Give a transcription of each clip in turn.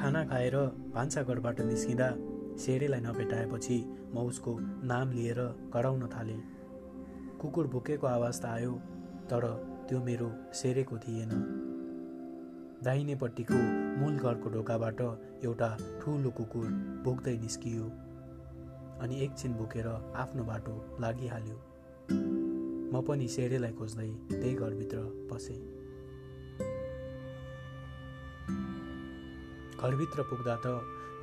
खाना खाएर भान्साघरबाट निस्किँदा सेरेलाई नभेटाएपछि म उसको नाम लिएर कराउन थालेँ। कुकुर भुकेको आवाज त आयो तर त्यो मेरो सेरेको थिएन। दाहिनेपट्टिको मूल घरको ढोकाबाट एउटा ठुलो कुकुर भुक्दै निस्कियो अनि एकछिन भुकेर आफ्नो बाटो लागिहाल्यो। म पनि सेरेलाई खोज्दै त्यही घरभित्र पसेँ। घरभित्र पुग्दा त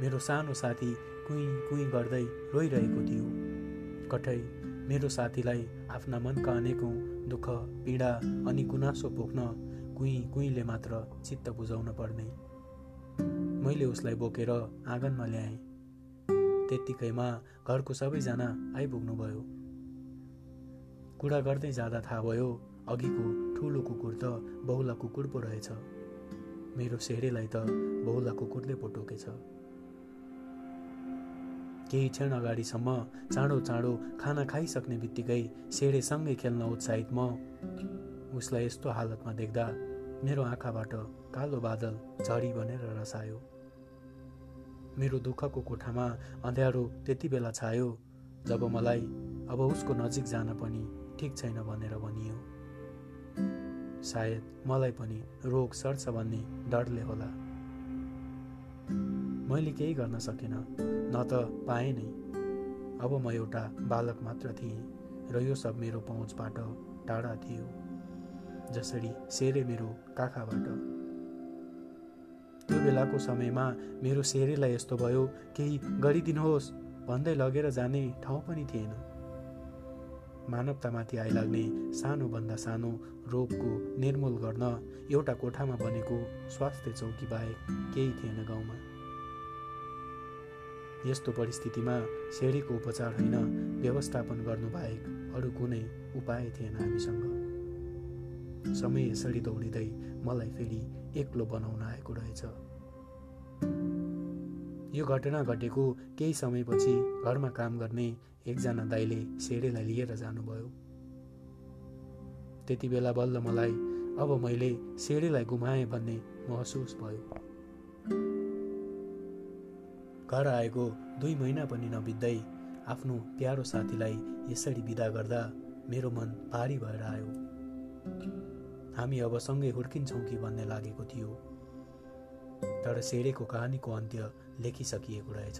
मेरो सानो साथी कुइँ कुइँ गर्दै रोइरहेको थियो। कठै मेरो साथीलाई आफ्ना मनका अनेकौँ दुःख पीडा अनि गुनासो पोख्न कुइँ कुइँले मात्र चित्त बुझाउन पर्ने। मैले उसलाई बोकेर आँगनमा ल्याएँ। त्यत्तिकैमा घरको सबैजना आइपुग्नुभयो। कुरा गर्दै जाँदा थाहा भयो अघिको ठुलो कुकुर त बहुला कुकुर पो रहेछ। मेरो सेरेलाई त बहुला कुकुरले पो टोकेछ केही क्षण अगाडिसम्म चाँडो चाँडो खाना खाइसक्ने बित्तिकै सेरेसँगै खेल्न उत्साहित म उसलाई यस्तो हालतमा देख्दा मेरो आँखाबाट कालो बादल झरी बनेर रसायो। मेरो दुःखको कोठामा अँध्यारो त्यति बेला छायो जब मलाई अब उसको नजिक जान पनि ठिक छैन भनेर भनियो। सायद मलाई पनि रोग सर्छ भन्ने डरले होला। मैले केही गर्न सकिनँ न त पाएँ नै। अब म एउटा बालक मात्र थिएँ र यो सब मेरो पहुँचबाट टाढा थियो जसरी सेरे मेरो काखाबाट। त्यो बेलाको समयमा मेरो सेरेलाई यस्तो भयो केही गरिदिनुहोस् भन्दै लगेर जाने ठाउँ पनि थिएन। मानवतामाथि आइलाग्ने सानोभन्दा सानो रोगको निर्मूल गर्न एउटा कोठामा बनेको स्वास्थ्य चौकी बाहेक केही थिएन गाउँमा। यस्तो परिस्थितिमा सेडीको उपचार होइन व्यवस्थापन गर्नु बाहेक अरू कुनै उपाय थिएन हामीसँग। समय यसरी दौडिँदै मलाई फेरि एक्लो बनाउन आएको रहेछ। यो घटना घटेको केही समयपछि घरमा काम गर्ने एकजना दाइले सेरेलाई लिएर जानुभयो। त्यति बेला बल्ल मलाई अब मैले सेरेलाई गुमाएँ भन्ने महसुस भयो। घर आएको दुई महिना पनि नबित्दै आफ्नो प्यारो साथीलाई यसरी विदा गर्दा मेरो मन भारी भएर आयो। हामी अब सँगै हुर्किन्छौँ कि भन्ने लागेको थियो। तर सेरेको कहानीको अन्त्य लेखिसकिएको रहेछ।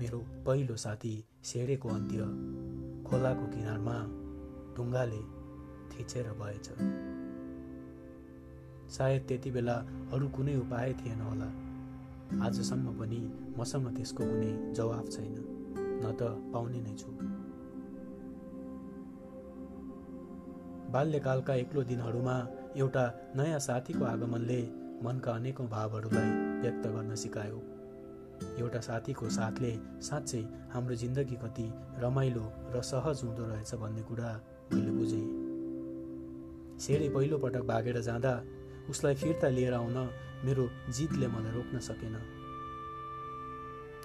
मेरो पहिलो साथी सेरेको अन्त्य खोलाको किनारमा ढुङ्गाले थिचेर भएछ। सायद त्यति बेला अरू कुनै उपाय थिएन होला। आजसम्म पनि मसँग त्यसको कुनै जवाफ छैन न त पाउने नै छु। बाल्यकालका एक्लो दिनहरूमा एउटा नयाँ साथीको आगमनले मनका अनेकौँ भावहरूलाई व्यक्त गर्न सिकायो। एउटा साथीको साथले साँच्चै हाम्रो जिन्दगी कति रमाइलो र सहज हुँदो रहेछ भन्ने कुरा मैले बुझेँ। सेरे पहिलोपटक भागेर जाँदा उसलाई फिर्ता लिएर आउन मेरो जिदले मलाई रोक्न सकेन।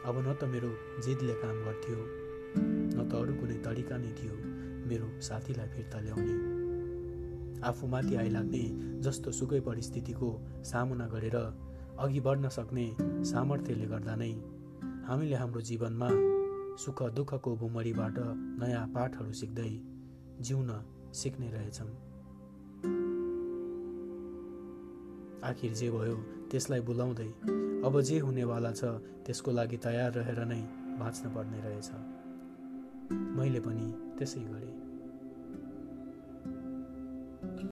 अब न त मेरो जिदले काम गर्थ्यो न त अरू कुनै तरिका नै थियो मेरो साथीलाई फिर्ता ल्याउने। आफूमाथि आइलाग्ने जस्तो सुकै परिस्थितिको सामना गरेर अघि बढ्न सक्ने सामर्थ्यले गर्दा नै हामीले हाम्रो जीवनमा सुख दुःखको भुमरीबाट नयाँ पाठहरू सिक्दै जिउन सिक्ने रहेछौँ। आखिर जे भयो त्यसलाई बोलाउँदै अब जे हुनेवाला छ त्यसको लागि तयार रहेर नै बाँच्न पर्ने रहेछ। मैले पनि त्यसै गरेँ।